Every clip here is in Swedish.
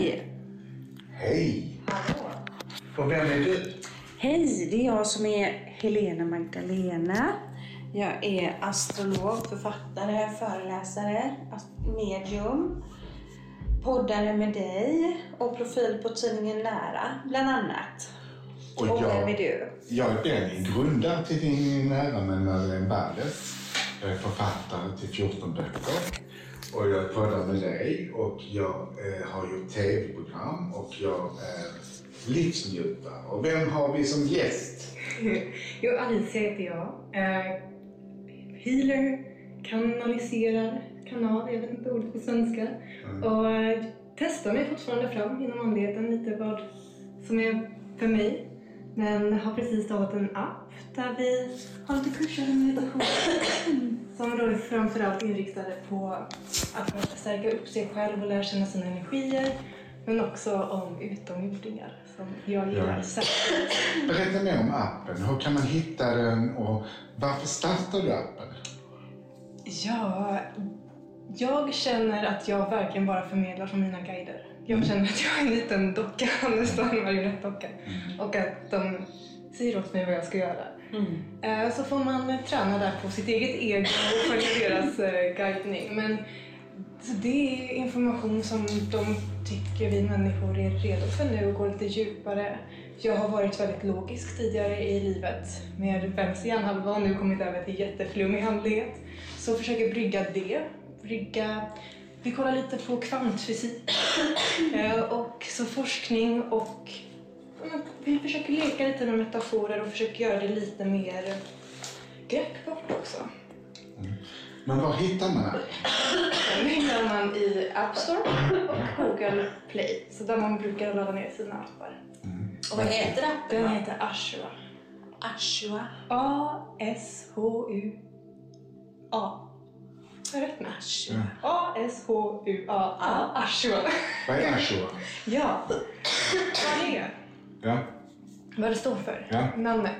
Hej! Hej! Hallå. Och vem är du? Hej, det är jag som är Helena Magdalena. Jag är astrolog, författare, föreläsare, medium, poddare med dig och profil på tidningen Nära, bland annat. Och Och jag- vem är du? Jag är Benny, grundare till Din nära med Madeleine Balles. Jag är författare till 14 böcker. Och jag poddar med dig och jag eh, har gjort tv-program och jag är livsnjutare. Och vem har vi som gäst? Jo, Alicia heter jag. Eh, healer, kanaliserar, kanal, jag vet inte ordet på svenska. Och eh, testar mig fortfarande fram inom andligheten lite vad som är för mig. Men har precis startat en app där vi har lite kurser i meditation som då är framförallt inriktade på att stärka upp sig själv och lära känna sina energier. Men också om utomjordingar som jag gillar Ja. särskilt. Berätta mer om appen. Hur kan man hitta den och varför startade du appen? Ja, jag känner att jag verkligen bara förmedlar från mina guider. Jag känner att jag är en liten docka, nästan en marionettdocka. Och att de säger åt mig vad jag ska göra. Eh, Så får man träna där på sitt eget ego och följa deras eh, guidning. Men så det är information som de tycker vi människor är redo för nu och går lite djupare. Jag har varit väldigt logisk tidigare i livet med vänster hjärnhalva och nu kommit över till jätteflummig andlighet. Så försöker brygga det. Brygga... Vi kollar lite på kvantfysik eh, och så forskning och Mm, vi försöker leka lite med metaforer och försöker göra det lite mer greppbart också. Men var hittar man appen? Den hittar man i App Store och Google Play, så där man brukar ladda ner sina appar. Och vad heter appen? Den heter Ashua. Ashua. A-S-H-U-A. Jag rätt med? Ashua. A-S-H-U-A. Ashua. Vad är Ashua? Ja. Vad det är? Ja. Vad det står för? Ja. Namnet.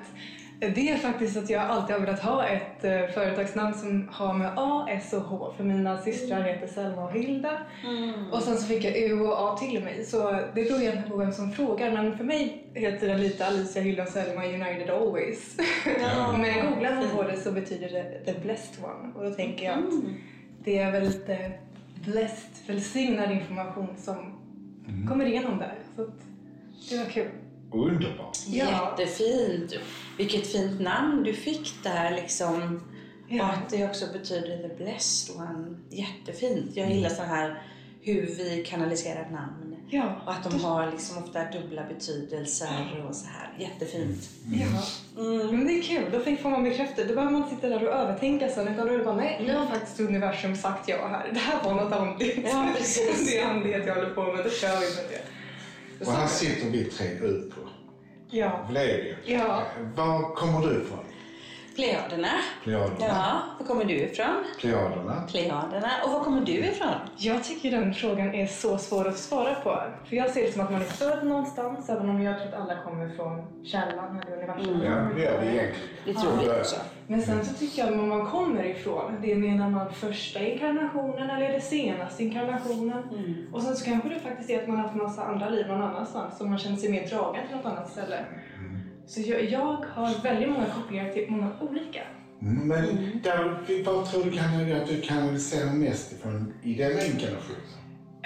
Det är faktiskt att jag alltid har velat ha ett eh, företagsnamn som har med A, S och H. För mina systrar heter Selma och Hilda. Och sen så fick jag U och A till mig. Så det beror egentligen på vem som frågar. Men för mig heter den lite Alicia, Hilda och Selma United Always. Ja. Men googlar man på det så betyder det The Blessed One. Och då tänker jag att det är väl lite blessed, välsignad information som kommer igenom där. Så att det var kul. Underbart. Ja. Jättefint. Vilket fint namn du fick där liksom. Ja. Och att det också betyder the blessed one. Jättefint. Jag gillar så här hur vi kanaliserar namn. Ja. Och att de har liksom ofta dubbla betydelser och så här. Jättefint. Ja. Men det är kul, då får man bekräftat. Då behöver man inte sitta där och övertänka sen utan då är det bara nej, nu har faktiskt universum sagt ja här. Det här var något andligt. Ja, precis. det är andlighet jag håller på med, då kör vi med det. Och här sitter vi tre ut på Ja. Vlerio. Ja. Var kommer du ifrån? Plejaderna. Plejaderna. Ja, var kommer du ifrån? Plejaderna. Plejaderna. Och var kommer du ifrån? Jag tycker den frågan är så svår att svara på. För jag ser det som att man är född någonstans, även om jag tror att alla kommer från källan eller universum. Ja, det gör vi egentligen. Det tror vi också. Men sen så tycker jag att man kommer ifrån, det menar man första inkarnationen eller det senaste inkarnationen. Och sen så kanske det faktiskt är att man har haft massa andra liv någon annanstans och man känner sig mer dragen till något annat ställe. Så jag, jag har väldigt många kopplingar till många olika. Mm, Men där, vad tror du kan att du kanaliserar mest ifrån i den inkarnationen?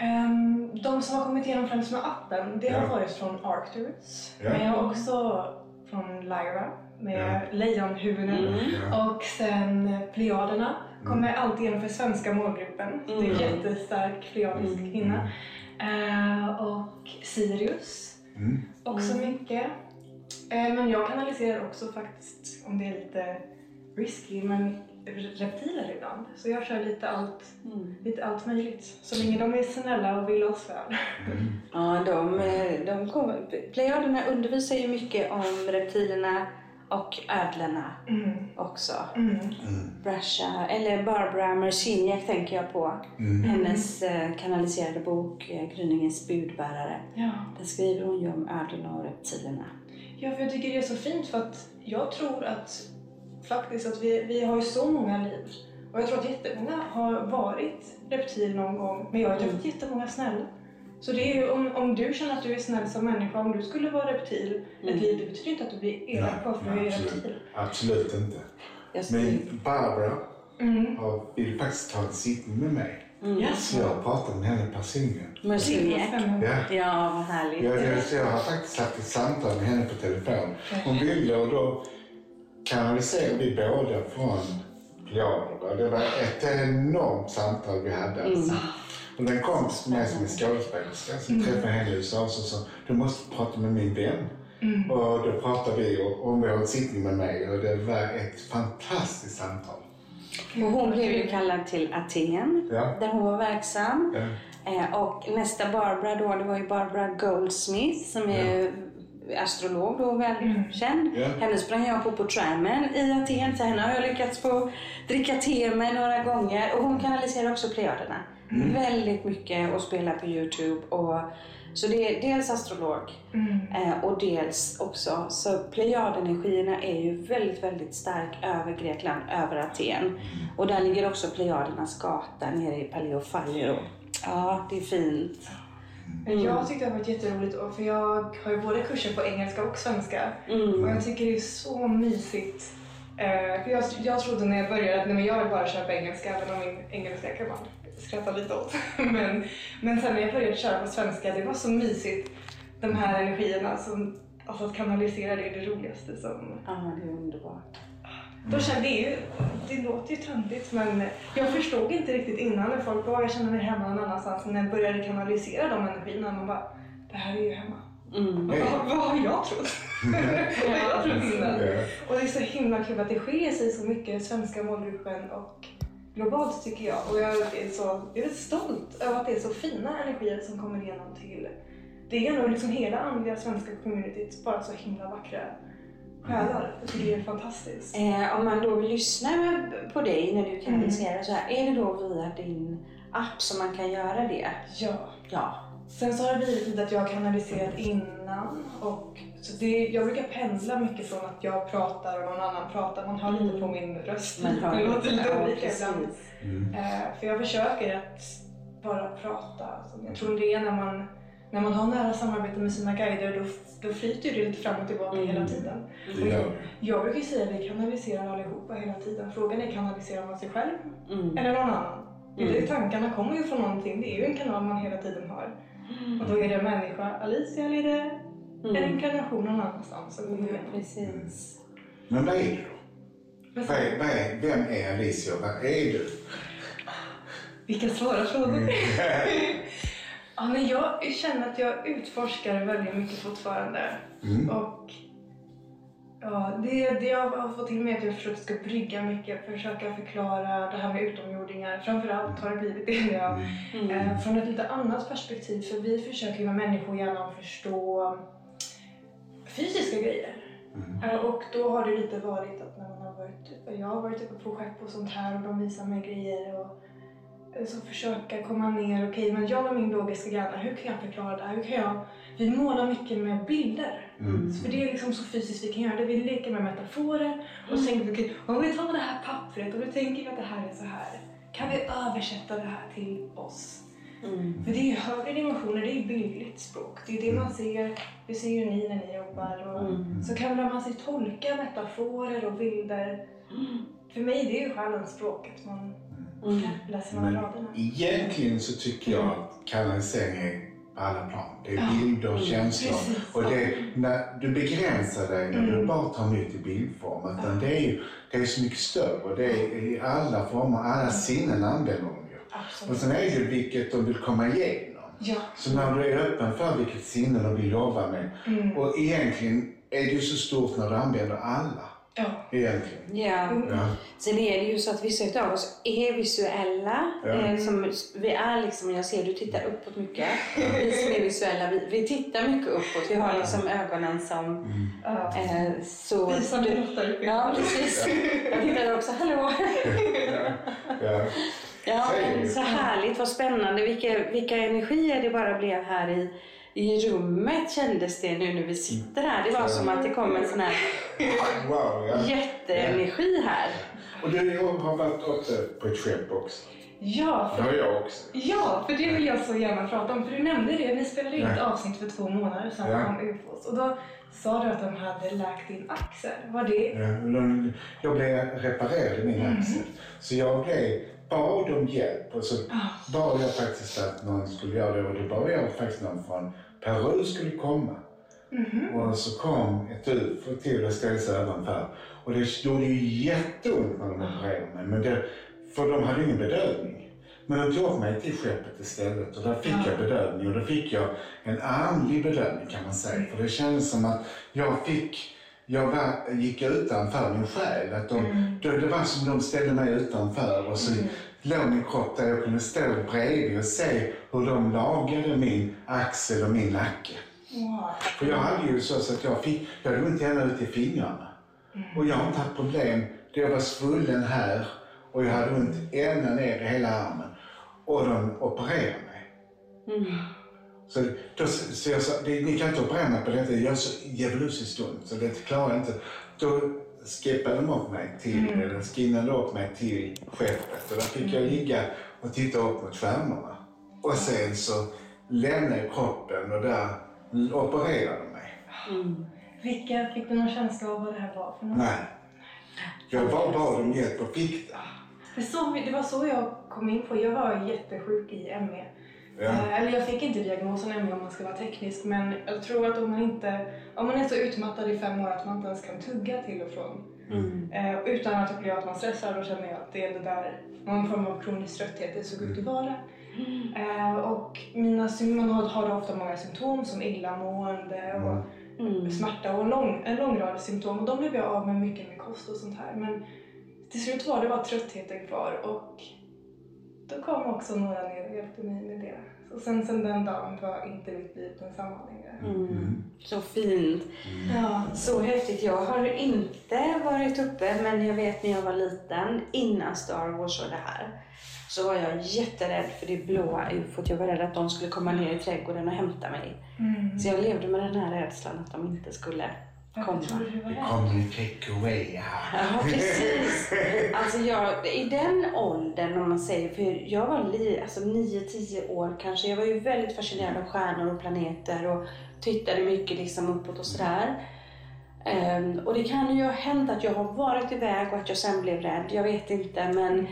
Um, de som har kommit igenom främst med appen, det har Ja. varit från Arcturus. Ja. Men jag har också från Lyra med lejonhuvuden. Ja. Och sen eh, Plejaderna kommer alltid igenom för svenska målgruppen. Det är en jättestark plejadisk kvinna. Eh, och Sirius, Mm. också mycket. Eh, men jag kanaliserar också faktiskt, om det är lite risky, men reptiler ibland. Så jag kör lite allt, lite allt möjligt. Så länge de är snälla och vill oss väl. Ja, de, eh, de kommer, Plejaderna undervisar ju mycket om reptilerna och ödlorna Mm. också. Mm. Brasha, eller Barbara Merciniak tänker jag på. Hennes eh, kanaliserade bok eh, Gryningens budbärare. Ja. Där skriver hon ju om ödlorna och reptilerna. Ja, för jag tycker det är så fint för att jag tror att faktiskt att vi, vi har ju så många liv. Och jag tror att jättemånga har varit reptil någon gång, men jag har träffat jättemånga snälla. Så det är ju, om, om du känner att du är snäll som människa, om du skulle vara reptil Mm. ett liv, det betyder inte att du blir elak bara för att du är absolut, reptil. absolut inte. Men Barbara Mm. har, vill faktiskt ta en sittning med mig. Mm. Så jag har pratat med henne personligen. Men så Det är jäk- spännande. Ja. Ja, vad härligt. Jag, jag, jag har faktiskt haft ett samtal med henne på telefon. Hon ville och då kanaliserade vi båda från Plejaderna. Det var ett enormt samtal vi hade. Alltså. Och en kompis till mig som är skådespelerska som träffade henne i USA och så sa du måste prata med min vän. Och då pratade vi har en sittning med mig och det var ett fantastiskt samtal. Och hon blev ju kallad till Aten, Ja. där hon var verksam. Ja. Eh, och nästa Barbara då, det var ju Barbara Goldsmith som är astrolog då, välkänd. Ja. Henne sprang jag på på trammen i Aten, så henne har jag lyckats få dricka te med några gånger. Och hon kanaliserar också Plejaderna. Väldigt mycket och spelar på Youtube. Och, så det är dels astrolog Mm. eh, och dels också, så Plejadenergierna är ju väldigt, väldigt stark över Grekland, över Aten. Och där ligger också Plejadernas gata nere i Paleofairo. Ja, det är fint. Men Jag tyckte det har varit jätteroligt och för jag har ju både kurser på engelska och svenska. Mm. Och jag tycker det är så mysigt. Eh, för jag, jag trodde när jag började att nej, men jag vill bara köra på engelska, även om min engelska kan man skratta lite åt. men, men sen när jag började köra på svenska, det var så mysigt. De här energierna, som, alltså att kanalisera det är det roligaste som... Ja, det är underbart. Då kände det, ju, det låter ju töntigt men jag förstod inte riktigt innan när folk bara jag känner mig hemma någon annanstans. Men när jag började kanalisera de energierna, man bara, det här är ju hemma. Mm. Vad, vad har jag trott? Ja. Och det är så himla kul att det skiljer sig så mycket svenska målgruppen och globalt tycker jag. Och jag är, så, jag är stolt över att det är så fina energier som kommer igenom till det är nog liksom hela andliga svenska communityt, bara så himla vackra själar. Jag tycker det är fantastiskt. Eh, om man då vill lyssna på dig när du kanaliserar så här, är det då via din app som man kan göra det? Ja. Ja. Sen så har det blivit att jag har kanaliserat innan och så det, jag brukar pendla mycket från att jag pratar och någon annan pratar. Man hör lite på min röst. Man hör det låter lite ja, olika ibland. precis. Mm. Eh, för jag försöker att bara prata. Så jag tror det är när man, när man har nära samarbete med sina guider då, då flyter det lite fram och tillbaka Mm. hela tiden. Det gör vi. Jag brukar ju säga att vi kanaliserar allihopa hela tiden. Frågan är kanaliserar man sig själv Mm. eller någon annan? Mm. det, tankarna kommer ju från någonting. Det är ju en kanal man hela tiden har. Och då är det en människa, Alicia, eller är det en Mm. inkarnation någon annanstans Mm, precis. Men vad är du? Men Vad är, vad är, vem är Alicia och vad är du? Vilka svåra frågor. ja, men jag känner att jag utforskar väldigt mycket fortfarande. Mm. Och ja, det, det jag har fått till mig är att jag försökt ska brygga mycket, försöka förklara det här med utomjordingar. Framförallt har det blivit det när jag Mm. Eh, från ett lite annat perspektiv, för vi försöker ju med människohjärnan förstå fysiska grejer. Mm. Eh, och då har det lite varit att när man har varit, jag har varit uppe på skepp och sånt här och de visar mig grejer och eh, så försöka komma ner, okej men jag och min logiska hjärna, hur kan jag förklara det här? Hur kan jag, vi målar mycket med bilder. Mm. För det är liksom så fysiskt vi kan göra det. Vi leker med metaforer och så tänker okej, om vi tar det här pappret och då tänker vi att det här är så här. Kan vi översätta det här till oss? Mm. För det är ju högre dimensioner, det är ju bildligt språk. Det är det man ser, det ser ju ni när ni jobbar. Och Mm. Så kan man sig tolka metaforer och bilder. För mig det är ju själens språk, att man Mm. läser mellan raderna. egentligen så tycker jag att kanalisering är på alla plan. Det är bilder och Mm. känslor. Precis. Och det, när du begränsar dig när du Mm. bara tar nytt i bildform. Utan det, är ju, det är så mycket större. Det är i alla former, alla sinnen använder Absolut. sen är det ju vilket de vill komma igenom. Ja. Så när du är öppen för vilket sinne de vill jobba med. Mm. Och egentligen är det ju så stort när du använder alla. ja. Egentligen. Ja. Ja. Sen är det ju så att vissa av oss är visuella. Ja. Eh, som, vi är liksom, jag ser du tittar uppåt mycket. Vi som är visuella, vi, vi tittar mycket uppåt. Vi har liksom ögonen som... Mm. Eh, så, Visande råttor uppe i Ja, precis. Jag tittar också, hallå! Ja. Ja. Så det men härligt, vad spännande. Vilka, vilka energier det bara blev här i, i rummet kändes det nu när vi sitter här. Det var som att det kom en sån här Wow, ja. jätteenergi här. Och du har varit uppe på ett skepp också. Ja, Det för, har jag också. ja, för det vill jag så gärna prata om. För du nämnde det, ni spelade in ett avsnitt för två månader sedan Ja. om UFOs. Och då sa du att de hade läkt din axel. Var det... Ja, Jag blev reparerad i min Mm. axel. Så jag blev, bad om hjälp och så Ah. bad jag faktiskt att någon skulle göra det och då bad jag faktiskt någon från Peru skulle komma. Mhm. Och så kom ett UFO till sig ovanför. Och det gjorde ju jätteont när de opererade mig. Men det, för de hade ingen bedövning. Men de tog mig till skeppet istället och där fick jag bedövning. Och då fick jag en andlig bedövning kan man säga. För det kändes som att jag fick, jag var, gick utanför min själ. Att de, det, det var som de ställde mig utanför och så låg min kropp där jag kunde stå bredvid och se hur de lagade min axel och min nacke. Wow. För jag hade ju så, att jag fick, jag hade ont ända ut i fingrarna. Och jag har inte haft problem. Jag var svullen här och jag hade ont ända ner i hela armen. Och de opererade mig. Så, då, så jag sa, "Det- ni kan inte operera mig på detta, jag har så djävulusiskt ont så det klarar jag inte. Då skippade de upp mig till, eller skinnade upp mig till skeppet och där fick jag ligga och titta upp mot stjärnorna. Och sen så lämnade jag kroppen och där opererade de mig. Vilka, fick du någon känsla av vad det här var för något? Nej. Jag bara bad om hjälp och fick det. Det, så, det var så jag kom in på. Jag var jättesjuk i ME. Ja. Eh, Eller jag fick inte diagnosen ME om man ska vara teknisk men jag tror att om man inte om man är så utmattad i fem år att man inte ens kan tugga till och från eh, utan att uppleva att man stressar då känner jag att det är det där någon form av kronisk trötthet det såg ut att vara. Eh, och mina sym- man har, ofta många symptom som illamående och Mm. smärta och en lång, en lång rad symptom och de blev jag av med mycket med kost och sånt här men till slut var det bara tröttheten kvar och då kom också några ner och hjälpte mig med det. Så sen, sen den dagen var inte mitt liv densamma längre. Mm. Så fint. Ja. Så häftigt. Jag har inte varit uppe, men jag vet när jag var liten, innan Star Wars och det här, så var jag jätterädd för det blåa ufot. Jag var rädd att de skulle komma ner i trädgården och hämta mig. Mm. Så jag levde med den här rädslan att de inte skulle komma. Det kommer ju take away här. Ja, precis. Alltså jag, I den åldern, om man säger, för jag var li, alltså 9-10 år kanske. Jag var ju väldigt fascinerad av stjärnor och planeter och tittade mycket liksom uppåt och sådär. Ehm, och det kan ju ha hänt att jag har varit iväg och att jag sen blev rädd. Jag vet inte, men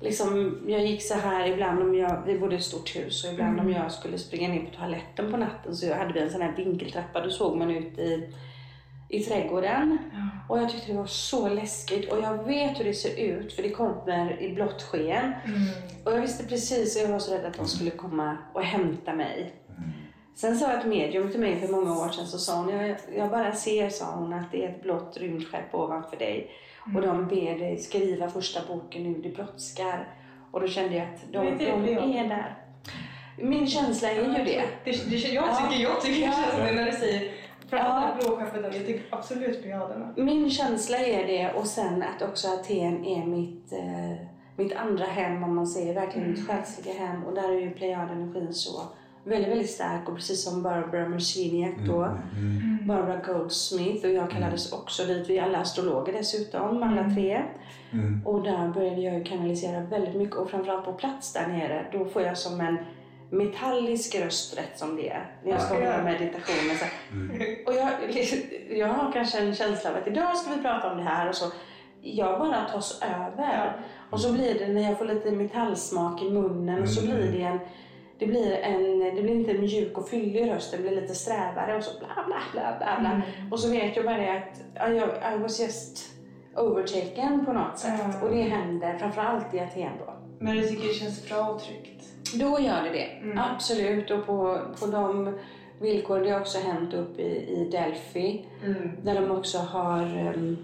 liksom, jag gick så här ibland om jag, vi bodde i ett stort hus och ibland om jag skulle springa ner på toaletten på natten så hade vi en sån här vinkeltrappa. Då såg man ut i, i trädgården. Ja. Och jag tyckte det var så läskigt och jag vet hur det ser ut för det kommer i blått sken. Mm. Och jag visste precis och jag var så rädd att de skulle komma och hämta mig. Sen sa ett medium till mig för många år sedan så sa hon, jag, jag bara ser sa hon att det är ett blått rymdskepp ovanför dig. Och de ber dig skriva första boken nu, det brådskar. Och då kände jag att de, de det är jag. är där. Min känsla är ju det. Det, det, jag Ja. tycker, jag tycker Ja. känns som det när du säger Ja. framförallt ja. blåskeppet, jag tycker absolut brigaderna. Min känsla är det och sen att också Aten är mitt, eh, mitt andra hem om man säger verkligen mitt själsliga hem och där är ju Plejadenergin så väldigt, väldigt stark och precis som Barbara Merciniak då, Barbara Goldsmith och jag kallades också dit, vi är alla astrologer dessutom, alla tre. Och där började jag ju kanalisera väldigt mycket och framförallt på plats där nere, då får jag som en metallisk röst rätt som det är när jag ska Ja. hålla meditationen. Så här, och jag, jag har kanske en känsla av att idag ska vi prata om det här och så. Jag bara tas över. Och så blir det när jag får lite metallsmak i munnen och så blir det en det blir, en, det blir inte en mjuk och fyllig röst, det blir lite strävare och så bla bla bla bla. bla. Och så vet jag bara det att ja, jag, I was just overtaken på något sätt. Mm. Och det händer framförallt i Aten då. Men du tycker det känns bra och tryggt? Då gör det det, Mm. absolut. Och på, på de villkor, det har också hänt upp i, i Delphi. Där de också har, ehm,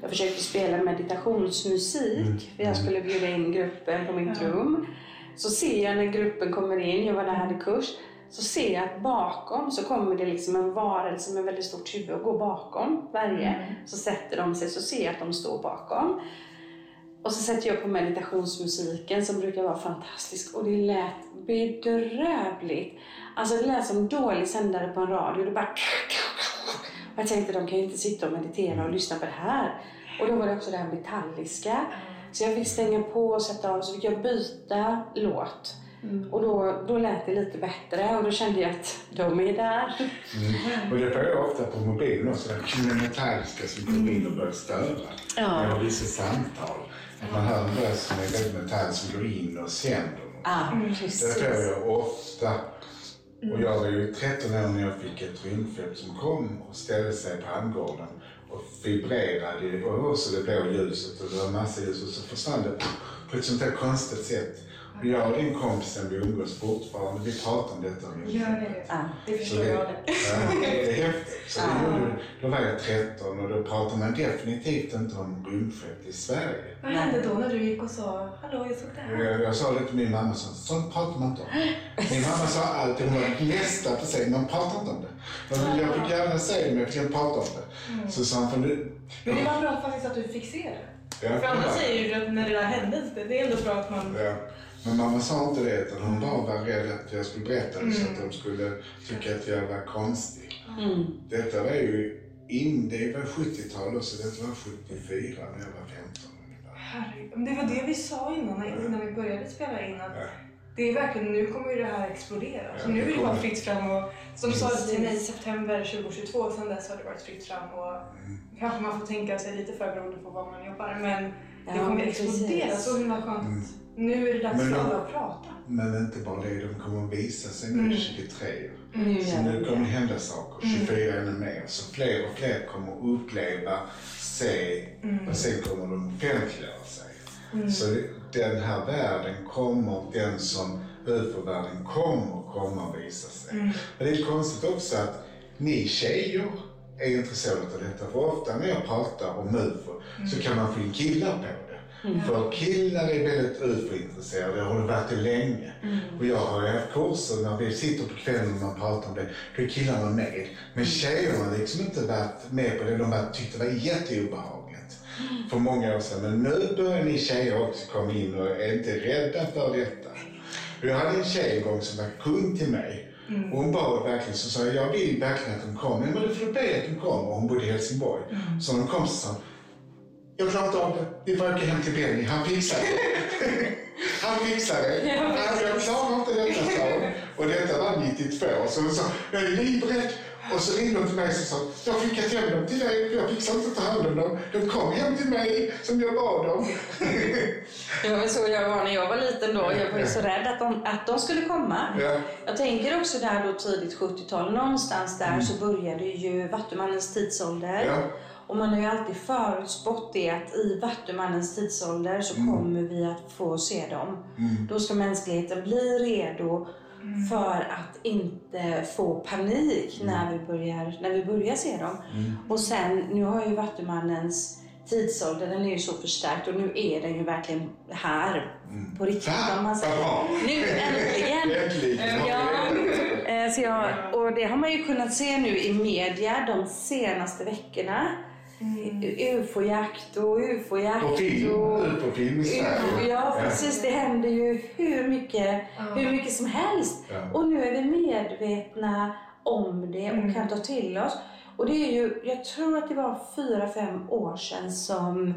jag försökte spela meditationsmusik. För jag skulle bjuda in gruppen på mitt rum. Så ser jag när gruppen kommer in, jag var där och hade kurs. Så ser jag att bakom så kommer det liksom en varelse med väldigt stort huvud och går bakom varje. Så sätter de sig, så ser jag att de står bakom. Och så sätter jag på meditationsmusiken som brukar vara fantastisk och det lät bedrövligt. Alltså det lät som dålig sändare på en radio. Det bara... Och jag tänkte de kan ju inte sitta och meditera och lyssna på det här. Och då var det också det här metalliska. Så jag fick stänga på och sätta av, så fick jag byta låt. Och då, då lät det lite bättre och då kände jag att de är där. Mm. Och det får jag ofta på mobilen också, den metalliska som kommer in och börjar störa. Ja. När jag har vissa samtal. Att man hör en röst som är väldigt metall som går in och sänder något. Ja, Det precis. får jag ofta. Och jag var ju 13 år när jag fick ett rymdskepp som kom och ställde sig på handgården och vibrerade och så det blå ljuset och det var massa ljus och så försvann det på ett sånt där konstigt sätt. Och jag och den kompisen vi umgås fortfarande, vi pratar om detta. Gör det. Ja. Det förstår det, jag det. ja, det är häftigt. Så Ja. gjorde, då var jag 13 och då pratar man definitivt inte om rymdskepp i Sverige. Vad hände då när du gick och sa hallå jag såg det här? Jag, jag sa det till min mamma, så, sånt pratar man inte om. Min mamma sa alltid, hon var nästa på sig, man pratar inte om det. Men jag fick gärna säga det, men jag fick inte prata om det. Så sa hon, för nu... Men det var bra faktiskt att du fick se det. Ja, För annars säger ju att när det där hände, det är ändå bra att man... Ja. Men mamma sa inte det, utan hon bara var rädd att jag skulle berätta det så att de skulle tycka att jag var konstig. Mm. Detta var ju in, det var 70-tal så detta var 74 när jag var 15 ungefär. Herregud. Det var det vi sa innan, innan vi började spela in. Att det är verkligen, nu kommer ju det här explodera. Så Ja, nu det är det bara fritt fram och som du sa till mig i september 2022, sen dess har det varit fritt fram och Mm. kanske man får tänka sig lite för beroende på vad man jobbar. Men det kommer precis. explodera så himla skönt. Mm. Nu är det dags Men för de- alla att prata. Men inte bara det, de kommer att visa sig nu Mm. 23. Nu Så nu kommer det hända saker, Mm. 24 ännu mer. Så fler och fler kommer att uppleva, se Mm. och sen kommer de offentliggöra sig. Mm. Så den här världen kommer, den som UFO-världen kommer komma och visa sig. Mm. Men det är konstigt också att ni tjejer är intresserade av detta. För ofta när jag pratar om UFO så kan man få in killar på det. För killar är väldigt UFO-intresserade och har varit det länge. Och jag har haft kurser när vi sitter på kvällen och man pratar om det. Då är killarna med. Men tjejerna har liksom inte varit med på det. De har tyckt det var jätteobehagligt för många år sedan. Men nu börjar ni tjejer också komma in och är inte rädda för detta. Jag hade en tjej en gång som var kund till mig. Och hon bad verkligen, så sa jag, jag vill verkligen att de kommer. Men då får du be att de kommer. Och hon bodde i Helsingborg. Så när de kom så sa hon, jag klarar inte av det. Vi får åka hem till Benny. Han fixar det. Han fixar det. Ja, Han, jag klarar inte detta, sa hon. Och detta var 92. Så hon sa, jag är livrädd. Och så ringde hon till mig och sa, jag skickat hem dem till dig. Jag fixar inte att ta hand om dem. De kom hem till mig som jag bad dem. Det var väl så jag var när jag var liten då. Jag var ju så rädd att de, att de skulle komma. Ja. Jag tänker också där då tidigt 70-tal, någonstans där så började ju Vattumannens tidsålder. Ja. Och man har ju alltid förutspått det att i Vattumannens tidsålder så kommer vi att få se dem. Då ska mänskligheten bli redo för att inte få panik när, vi börjar, när vi börjar se dem. Och sen, nu har ju Vattumannens tidsålder, den är ju så förstärkt och nu är den ju verkligen här på riktigt om man säger. Nu äntligen! Äntligen. Ja, eh, så jag, och det har man ju kunnat se nu i media de senaste veckorna. UFO-jakt och UFO-jakt. På film. och- På film i Sverige. Ja, precis. Det händer ju hur mycket, Ja. hur mycket som helst. Ja. Och nu är vi medvetna om det och Mm. kan ta till oss. Och det är ju, jag tror att det var fyra, fem år sedan som,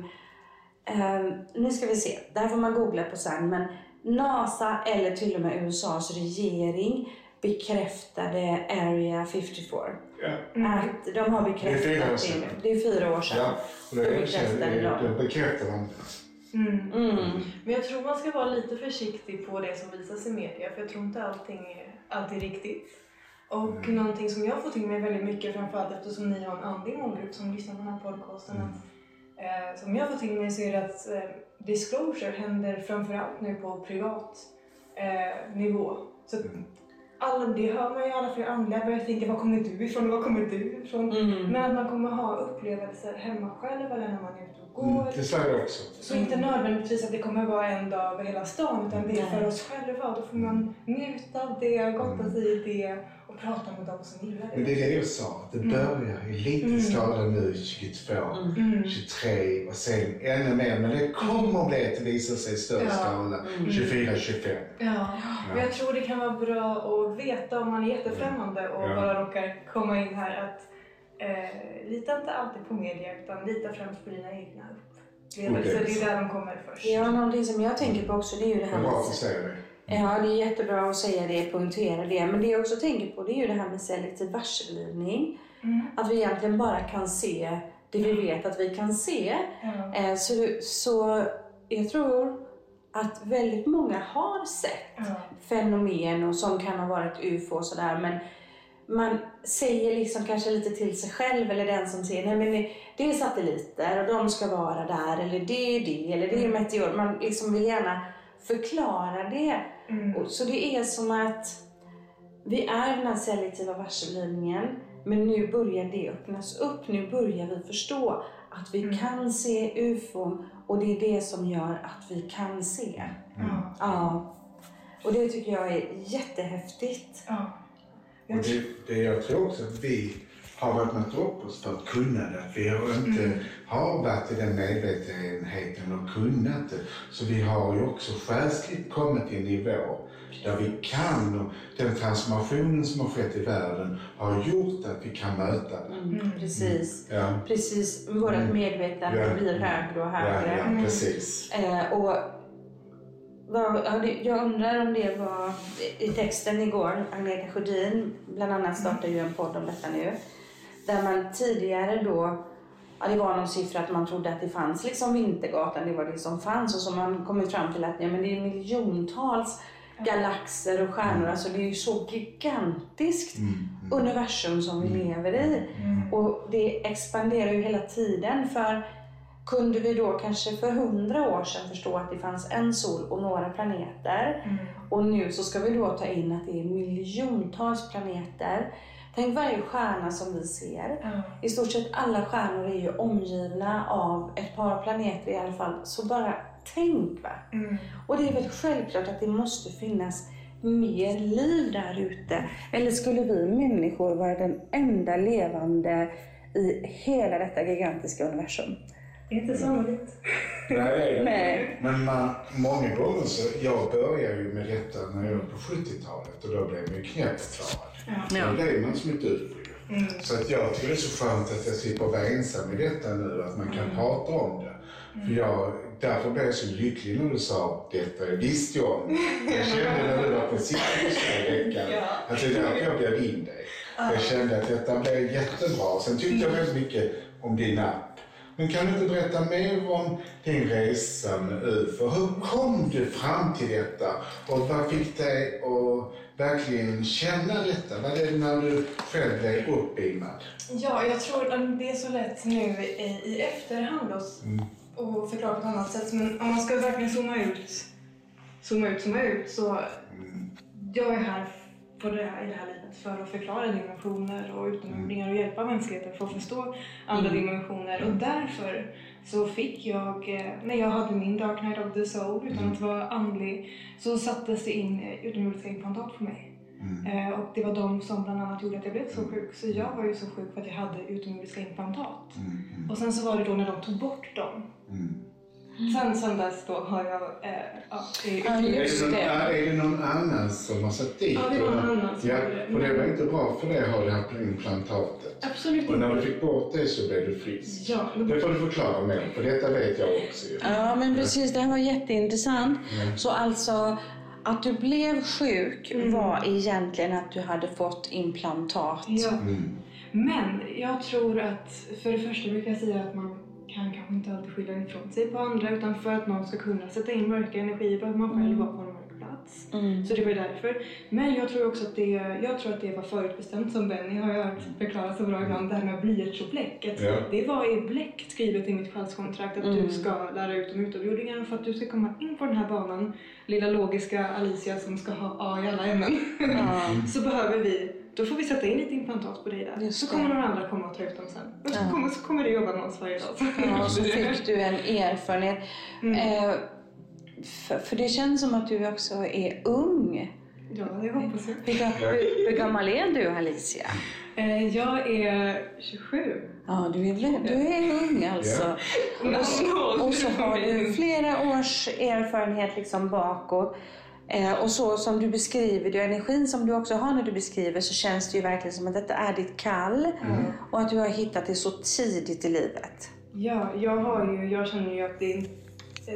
eh, nu ska vi se, det här får man googla på sen, men NASA eller till och med USAs regering bekräftade Area 54. Ja. Att de har bekräftat Det är fyra år det sedan. nu. Det är fyra år sedan. Ja, och det, det, bekräftade de. det. Mm. Mm. Men jag tror man ska vara lite försiktig på det som visas i media för jag tror inte allting är alltid riktigt. Och Mm. någonting som jag får till mig väldigt mycket, framförallt eftersom ni har en andlig målgrupp som lyssnar på den här podcasten, Mm. att, eh, som jag får till mig så är det att eh, disclosure händer framförallt nu på privat eh, nivå. Så Mm. Alla, det hör man ju alla fler andliga börjar tänka, var kommer du ifrån och var kommer du ifrån? Mm. Men att man kommer ha upplevelser hemma själv eller när man är ute och Mm, går. det jag också. Så inte nödvändigtvis att det kommer vara en dag över hela stan utan det är för oss själva. Då får man njuta av det, gotta sig i det och prata med dem som gillar Men det. det är det jag sa, att det Mm. börjar i liten Mm. skala nu 22, Mm. 23 och sen ännu mer. Men det kommer att bli att det visar sig i större Ja. skala Mm. 24, 25. Ja. Men jag tror det kan vara bra att veta om man är jättefrämmande och Ja. bara råkar komma in här att eh, lita inte alltid på media utan lita främst på dina egna upplevelse. Upplevelse. Det är där de kommer först. Ja, någonting som jag tänker på också det är ju det här med... det. Ja, det är jättebra att säga det, poängtera det. Men det jag också tänker på det är ju det här med selektiv varselgivning. Mm. Att vi egentligen bara kan se det vi vet att vi kan se. Ja. Eh, Så, så jag tror att väldigt många har sett Ja. fenomen och som kan ha varit UFO och sådär. Men man säger liksom kanske lite till sig själv eller den som säger nej men det- är satelliter och de ska vara där eller det är det eller det är meteor. Man liksom vill gärna förklara det. Mm. Så det är som att vi är den här selektiva varselgivningen men nu börjar det öppnas upp. Nu börjar vi förstå att vi Mm. kan se UFOn och det är det som gör att vi kan se. Ja. Ja. Och det tycker jag är jättehäftigt. Ja. Och det, det jag tror också att vi har öppnat upp oss för att kunna det. Vi har inte Mm. har varit i den medvetenheten och kunnat det. Så vi har ju också själsligt kommit till en nivå där vi kan och den transformationen som har skett i världen har gjort att vi kan möta det. Mm, precis. Ja, Precis. Vårt Mm. medvetande Ja. blir högre och ja, högre. ja precis. Eh, och ja, jag undrar om det var i texten igår, Agneta Sjödin bland annat startade ju en podd om detta nu. Där man tidigare då, ja det var någon siffra att man trodde att det fanns liksom Vintergatan, det var det som fanns och så man kommit fram till att ja, men det är miljontals galaxer och stjärnor, alltså det är ju så gigantiskt Mm. universum som vi lever i. Mm. Och det expanderar ju hela tiden. För kunde vi då kanske för hundra år sedan förstå att det fanns en sol och några planeter Mm. och nu så ska vi då ta in att det är miljontals planeter. Tänk varje stjärna som vi ser. Ja. I stort sett alla stjärnor är ju omgivna av ett par planeter i alla fall. Så bara tänk va! Mm. Och det är väl självklart att det måste finnas mer liv där ute. Eller skulle vi människor vara den enda levande i hela detta gigantiska universum? Inte sannolikt. Nej, det är det. Nej. Men man, många gånger så, jag började ju med detta när jag var på 70-talet och då blev man ju knäppförklarad. Ja. Då blev man som ett UFO. Mm. Så att jag tycker det är så skönt att jag slipper vara ensam i detta nu, att man kan prata om det. För jag, därför blev jag så lycklig när du sa detta. Jag visste ju om det. Jag kände när du var på Cirkus i veckan Ja. att det är därför jag bjöd in dig. Jag kände att detta blev jättebra. Sen tyckte jag väldigt mycket om din app. Men kan du inte berätta mer om din resa med UFO? Hur kom du fram till detta? Och vad fick dig att verkligen känna detta? Vad är det när du själv blev uppbeamad? Ja, jag tror att det är så lätt nu i, efterhand att Mm. och förklara på ett annat sätt. Men om man ska verkligen zooma ut, zooma ut, zooma ut så Mm. jag är här på det här, i det här livet för att förklara dimensioner och utomjordingar och hjälpa mänskligheten för att förstå andra Mm. dimensioner. Och därför så fick jag, eh, när jag hade min Dark Night of the Soul utan att vara andlig, så sattes det in utomjordiska implantat på mig. Mm. Eh, och det var de som bland annat gjorde att jag blev så sjuk. Så jag var ju så sjuk för att jag hade utomjordiska implantat. Mm. Och sen så var det då när de tog bort dem. Mm. Sen, sen dess då har jag, eh, ja, det är Ja, Är Just det, någon, det. är det någon annan som har satt dit? Ja, det var någon annan som Ja, det. och det var inte bra för dig att ha det här implantatet. Absolut Och när du inte. fick bort det så blev du frisk. Ja, då- Det får du förklara mer, för detta vet jag också. Ja, men precis. Det här var jätteintressant. Mm. Så alltså, att du blev sjuk Mm. var egentligen att du hade fått implantat. ja. Mm. Men jag tror att för det första brukar jag säga att man kan kanske inte alltid skylla ifrån sig på andra utan för att någon ska kunna sätta in mörka energier behöver man själv vara på en mörk plats. Mm. Så det var därför. Men jag tror också att det, jag tror att det var förutbestämt som Benny har jag hört förklara så bra ibland, det här med blyertsobläcket. Ja. Det var i bläck skrivet i mitt själskontrakt att Mm. du ska lära ut om utomjordingar och för att du ska komma in på den här banan, lilla logiska Alicia som ska ha A i alla ämnen, Ja. så behöver vi då får vi sätta in ett implantat på dig där. Så kommer några andra komma och ta ut dem sen. Och så, Ja. kommer, så kommer du jobba med oss varje dag. Ja, så fick du en erfarenhet. Mm. Eh, för, för det känns som att du också är ung. Ja, det hoppas jag. Hur, hur, hur gammal är du Alicia? Eh, jag är 27. Ja, du är, du är ung alltså. Och, så, och så har du flera års erfarenhet liksom bakåt. Eh, och så som du beskriver det, energin som du också har när du beskriver så känns det ju verkligen som att detta är ditt kall. Och att du har hittat det så tidigt i livet. Ja, jag, har ju, jag känner ju att det är,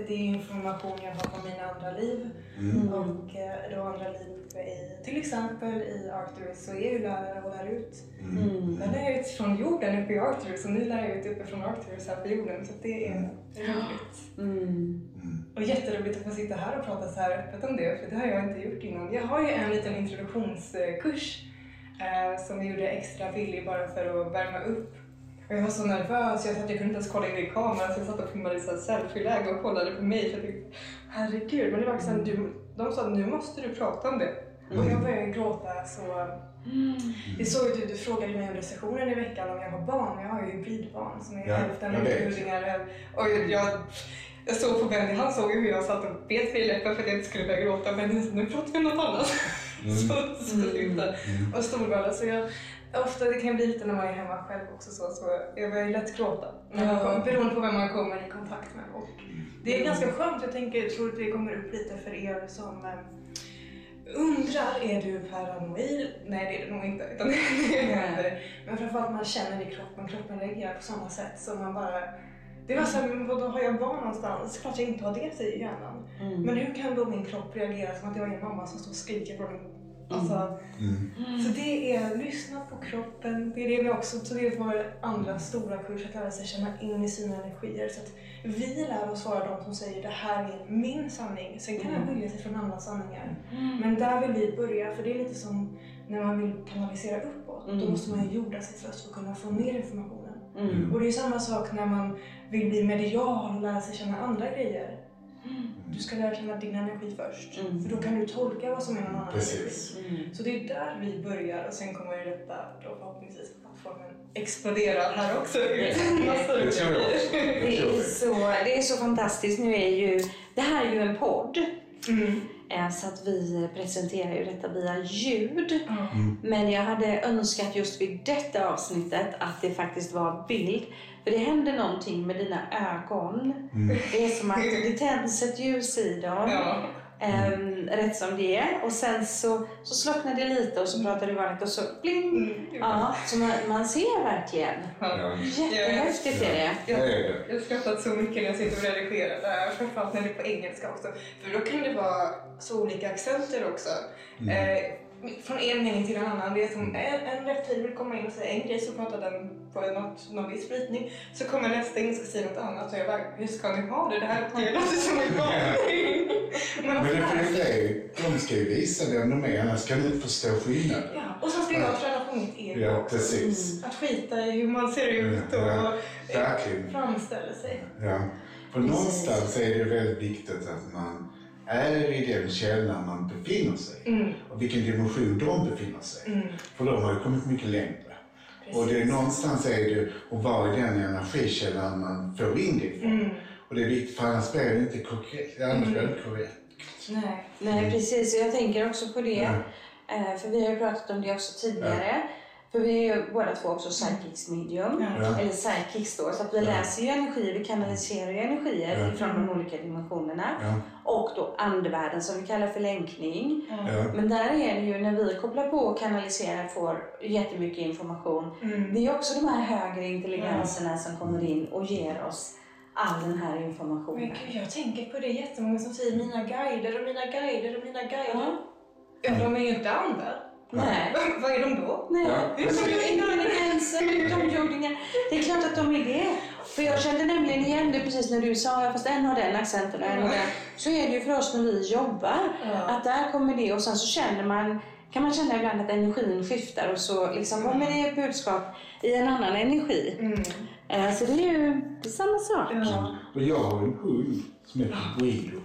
det är information jag har från mina andra liv. Mm. Och eh, då andra liv i, till exempel i Arcturus så är jag ju lärare och lär ut. Mm. Jag lär ut från jorden uppe i Arcturus och nu lär jag ut uppe från Arcturus här på jorden. Så det är roligt. Mm. Mm. Och jätteroligt att få sitta här och prata så här öppet om det, för det har jag inte gjort innan. Jag har ju en liten introduktionskurs eh, som jag gjorde extra billig bara för att värma upp. Och jag var så nervös, jag, satt, jag kunde inte ens kolla in i kameran så jag satt och filmade i så selfie-läge och kollade på mig. För jag tänkte, herregud, men det var liksom, du, de sa nu måste du prata om det. Och jag började gråta så det såg ut, du frågade mig under sessionen i veckan om jag har barn. Jag har ju hybridbarn som är Ja, hälften utomjordingar. Och jag, jag såg på Benny, han såg ju hur jag satt och bet mig i läppen för att jag inte skulle börja gråta. Men nu pratar vi om något annat. Mm. så så sluta. Mm. Och storvalla. Så jag, ofta, det kan bli lite när man är hemma själv också så, så jag börjar ju lätt gråta. Kom, beroende på vem man kommer i kontakt med. Och det är ganska skönt. Jag tänker, tror att det kommer upp lite för er som eh, undrar, är du paranoid? Nej det är det nog inte. Utan det händer. Men framförallt man känner i kroppen, kroppen reagerar på samma sätt som man bara det var såhär, men vadå har jag barn någonstans? Klart jag inte har det, säger hjärnan. Mm. Men hur kan då min kropp reagera som att jag är en mamma som står och skriker på min... Alltså, Mm. Så det är lyssna på kroppen. Det är det vi också, så det är vår andra stora kurs, att lära sig känna in i sina energier. Så att vi lär oss vara de som säger det här är min sanning. Sen kan den skilja sig från andra sanningar. Men där vill vi börja, för det är lite som när man vill kanalisera uppåt. Då Mm. måste man ju jorda sig först för att kunna få ner informationen. Mm. Och det är samma sak när man vill bli medial och lära sig känna andra grejer. Du ska lära känna din energi först. Mm. För då kan du tolka vad som är någon annan Precis. energi. Mm. Så det är där vi börjar och sen kommer detta då förhoppningsvis att plattformen exploderar här också. Det tror jag också. grejer. Det Det är, så, det är så fantastiskt. Nu är ju, det här är ju en podd. Mm. Eh, Så att vi presenterar ju detta via ljud. Ja. Men jag hade önskat just vid detta avsnittet att det faktiskt var bild. För det händer någonting med dina ögon. Mm. Det är som att det tänds ett ljus i dem. Ja. Ehm, rätt som det är. Och sen så, så slocknar det lite och så pratar du vanligt och så bling. Mm. Ja, så man, man ser verkligen. Ja. Jättehäftigt är det. Det är det. Jag har skrattat så mycket när jag sitter och redigerar det här, framförallt när det är på engelska också. För då kan det vara så olika accenter också. Mm. Eh, från en mening till en annan. Det är som en, en reptil vill komma in och säga en grej så pratar den på något, någon viss brytning. Så kommer nästa in och ska säga något annat och jag bara, hur ska ni ha det? Det här det låter som en galning. Men Men det är ju, de ska ju visa vem de är, annars kan du inte förstå skillnaden. Ja, och så ska jag träna på mitt ego Ja, precis. Att skita i hur man ser ut och Ja, verkligen. framställer sig. Ja. För någonstans är det väldigt viktigt att man är i den källan man befinner sig. Mm, Och vilken dimension de befinner sig. mm, För de har ju kommit mycket längre. Och det är någonstans är det att vara i den energikällan man får in det ifrån. Mm. Och det är viktigt för annars blir det inte korrekt. Annars blir det korrekt. Nej. Nej, precis. Jag tänker också på det. Ja. Eh, För vi har ju pratat om det också tidigare. För vi är ju båda två också psychics medium. Ja. Eller psychics då. Så att vi Ja. läser ju energier, vi kanaliserar ju energier Ja. från de olika dimensionerna. Ja. Och då andevärlden som vi kallar för länkning. Ja. Men där är det ju när vi kopplar på och kanaliserar får jättemycket information. Mm. Det är också de här högre intelligenserna som kommer in och ger oss all den här Men informationen. gud, jag tänker på det jättemånga som säger mina guider och mina guider och mina guider. Ja. Ja, de är ju inte andar. Nej. Vad är de då? Nej, Ja, de precis. är ingredienser, utomjordingar. Det är klart att de är det. För jag kände nämligen igen det precis när du sa, fast en har den accenten och en har den. Så är det ju för oss när vi jobbar. Ja. Att där kommer det och sen så känner man, kan man känna ibland att energin skiftar och så liksom kommer det ett budskap i en annan energi. Mm. Eh, Så det är ju det är samma sak. Ja. Och jag har en hund som heter Guido.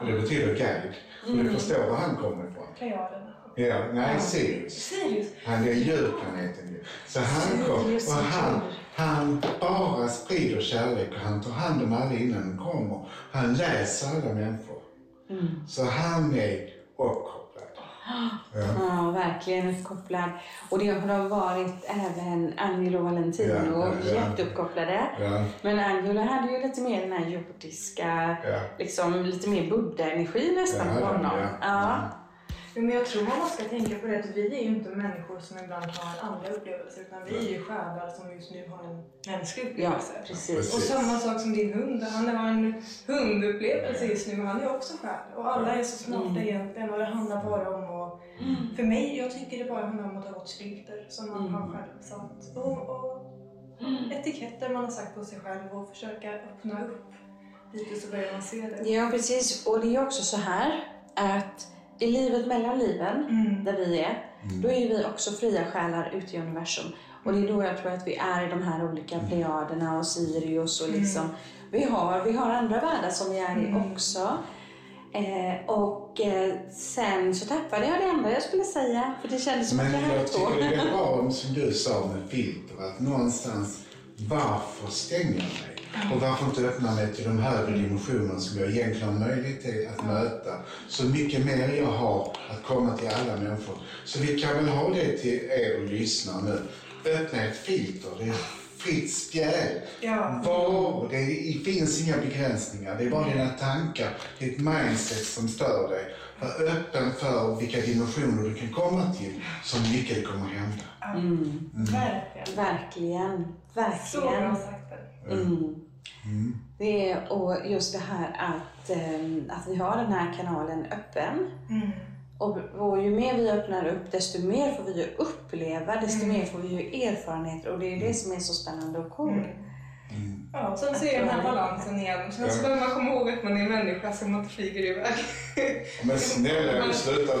Och det betyder guide. Och Mm. du förstår var han kommer ifrån. Plejaderna. Ja, nej, Sirius. Sirius. Han är djurplaneten ju. Så han kom och han, han bara sprider kärlek och han tar hand om alla innan de kommer. Han läser alla människor. Mm. Så han är uppkopplad. Ja. Ja, verkligen uppkopplad. Och det har varit även Angelo och Valentino, Ja, ja, jätteuppkopplade. Ja, Men Angelo hade ju lite mer den här jordiska, liksom lite mer buddha-energi nästan på honom. ja. Ja. Men jag tror man ska tänka på det att vi är ju inte människor som ibland har andra upplevelser utan vi är ju själar som just nu har en mänsklig Ja, upplevelse. precis. Och samma sak som din hund. Han har en hundupplevelse just nu men han är också själ. Och alla är så smarta Mm. egentligen och det handlar bara om att... För mig, jag tycker det bara handlar om att ta bort filter som man Mm. har själv satt. Och, och etiketter man har sagt på sig själv och försöka öppna upp lite så börjar man se det. Ja, precis. Och det är också så här att i livet mellan liven, Mm. där vi är, då är vi också fria själar ute i universum. Och det är då jag tror att vi är i de här olika plejaderna och Sirius och liksom. Vi, har, vi har andra världar som vi är i Mm. också. Eh, och eh, sen så tappade jag det andra jag skulle säga, för det kändes som att jag Men hade jag två. tycker det är bra som du sa med filter, att någonstans varför stänger jag mig? Och varför inte öppna mig till de högre dimensionerna som jag egentligen har möjlighet till att möta? Så mycket mer jag har att komma till alla människor. Så vi kan väl ha det till er och lyssna nu. Öppna ett filter, det är fritt spjäll. Ja. Var, det finns inga begränsningar, det är bara dina tankar, ditt mindset som stör dig. Var öppen för vilka dimensioner du kan komma till, så mycket kommer hända. Mm. Verkligen. Verkligen, Så bra verkligen. sagt. det. Mm. Mm. Det är, och just det här att, ehm, att vi har den här kanalen öppen. Mm. Och, och ju mer vi öppnar upp, desto mer får vi ju uppleva, desto Mm. mer får vi ju erfarenheter. Och det är det som är så spännande och coolt. Mm. Ja, sen så är den här balansen igen. Sen så behöver man komma ihåg att man är människa så man inte flyger iväg. Men snälla, sluta.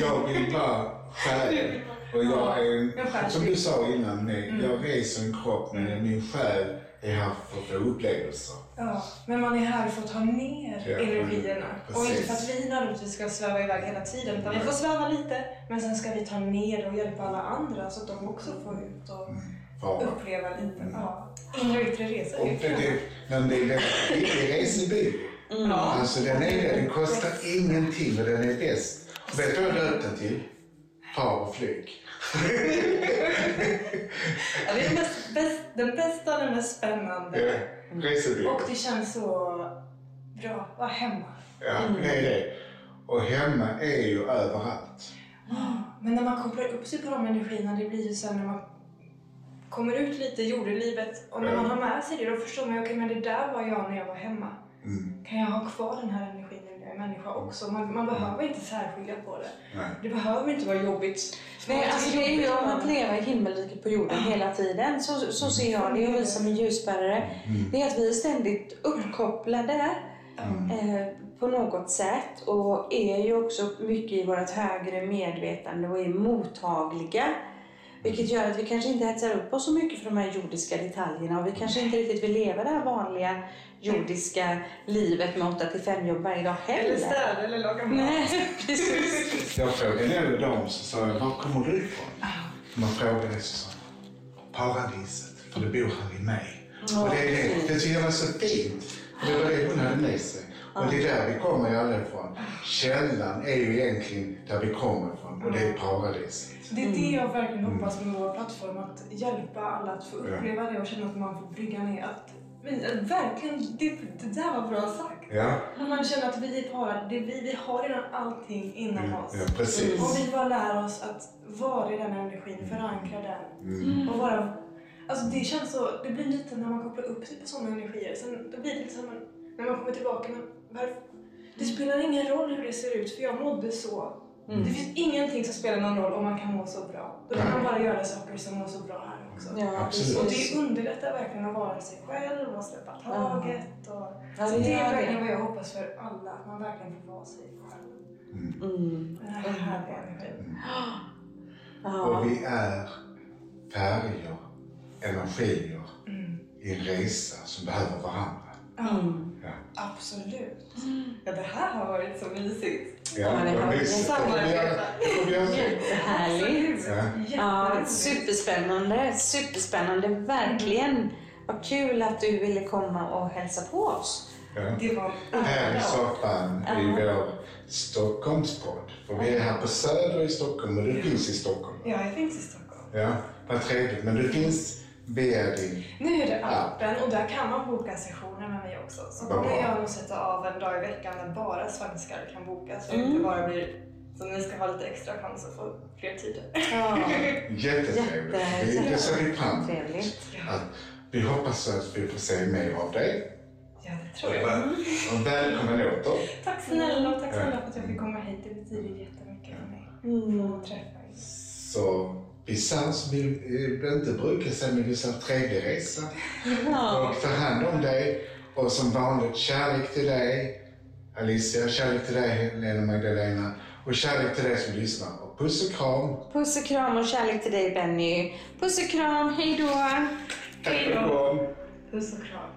Jag vill bara själ. Och jag är, som du sa innan, nej, Mm. jag reser en kropp men min själ är här för att få upplevelser. Ja, men man är här för att ta ner Ja, energierna. precis. Och inte för att vi nödvändigtvis ska sväva iväg hela tiden. Utan vi får sväva lite, men sen ska vi ta ner och hjälpa alla andra så att de också får ut och Fara. uppleva lite. Ja. Inre och yttre resor. Och det, det, men det är väldigt billig resebil. Mm. Ja. Alltså den är det, den kostar ingenting och den är bäst. Och vet du vad jag döpte den till? Far och flyg. Ja, det är den, mest, bäst, den bästa, den mest spännande. Ja, resebil. Och det känns så bra att vara hemma. Ja, det är det. Och hemma är ju överallt. Men när man kopplar upp sig på de energierna, det blir ju sen när man kommer ut lite i jordelivet och när man har med sig det då förstår man ju okej men det där var jag när jag var hemma. Mm. Kan jag ha kvar den här energin när jag är människa också? Man, man behöver inte särskilja på det. Nej. Det behöver inte vara jobbigt. Nej, alltså det är ju om att leva i himmelriket på jorden hela tiden. Så, så ser jag det och vi som är ljusbärare. Det är att vi är ständigt uppkopplade eh, på något sätt och är ju också mycket i vårt högre medvetande och är mottagliga. Vilket gör att vi kanske inte hetsar upp oss så mycket för de här jordiska detaljerna och vi kanske inte riktigt vill leva det här vanliga jordiska livet med 8 till 5 jobb varje dag Eller heller. städa eller laga mat. Nej, precis. Jag frågade en dem så sa jag, var kommer du ifrån? Man frågade så sa han, paradiset, för det bor här i mig. och det, är det, det tycker jag var så fint. Det var det hon hade med sig. Och det är där vi kommer alla ifrån. Källan är ju egentligen där vi kommer ifrån och det är paradiset. Det är det jag verkligen hoppas med vår plattform, att hjälpa alla att få uppleva det och känna att man får brygga ner att eh, verkligen, det, det där var bra sagt. Ja, Att man känner att vi är bara, det, vi, vi har redan allting inom Mm, oss. ja precis. Och vi bara lär oss att vara i den energin, förankra den. Mm. Och vara, alltså det känns så, det blir lite när man kopplar upp sig på sådana energier. Sen då blir det liksom, en- när man kommer tillbaka, men varför? Det spelar ingen roll hur det ser ut för jag mådde så. Det finns ingenting som spelar någon roll om man kan må så bra. Då kan man bara göra saker som mår så bra här också. Ja, Absolut. Och det underlättar verkligen att vara sig själv och släppa taget. Och... Ja, så det är det. verkligen vad jag hoppas för alla, att man verkligen får vara sig själv. Mm. Den här härliga energin. Ja. Och vi är färger, energier i en resa som behöver varandra. Mm. Ja. Absolut. Ja, det här har varit så mysigt. Ja, det har mysigt. Det göra fler. Jättehärligt. Ja. Ja, superspännande. Superspännande, verkligen. Vad kul att du ville komma och hälsa på oss. Ja. Det var Här i soffan i vår Stockholmspodd. För vi är här på Söder i Stockholm och du finns i Stockholm. Ja, jag finns i Stockholm. Ja, vad trevligt. Men du finns via din... Nu är det appen och där kan man boka sessioner med mig också. Så kommer jag nog sätta av en dag i veckan när bara svenskar kan boka så det Mm. inte bara blir Så ni ska ha lite extra chans att få fler tider. Ja, Jättetrevligt. Jätte- Det, det ser vi fram emot. vi hoppas att vi får se mer av dig. Ja, det tror jag. Och välkommen åter. Tack snälla och tack snälla för att jag fick komma hit. Det betyder jättemycket för mig. Mm. Att träffa er. Så vi sa som vi eh, inte brukar säga, men vi sa trevlig resa. Ja. Och ta hand om dig. Och som vanligt, kärlek till dig. Alicia, kärlek till dig Helena Magdalena. Och kärlek till dig som lyssnar. Och puss och kram. Puss och kram och kärlek till dig Benny. Puss och kram, hej då! Tack för att du kom. Puss och kram.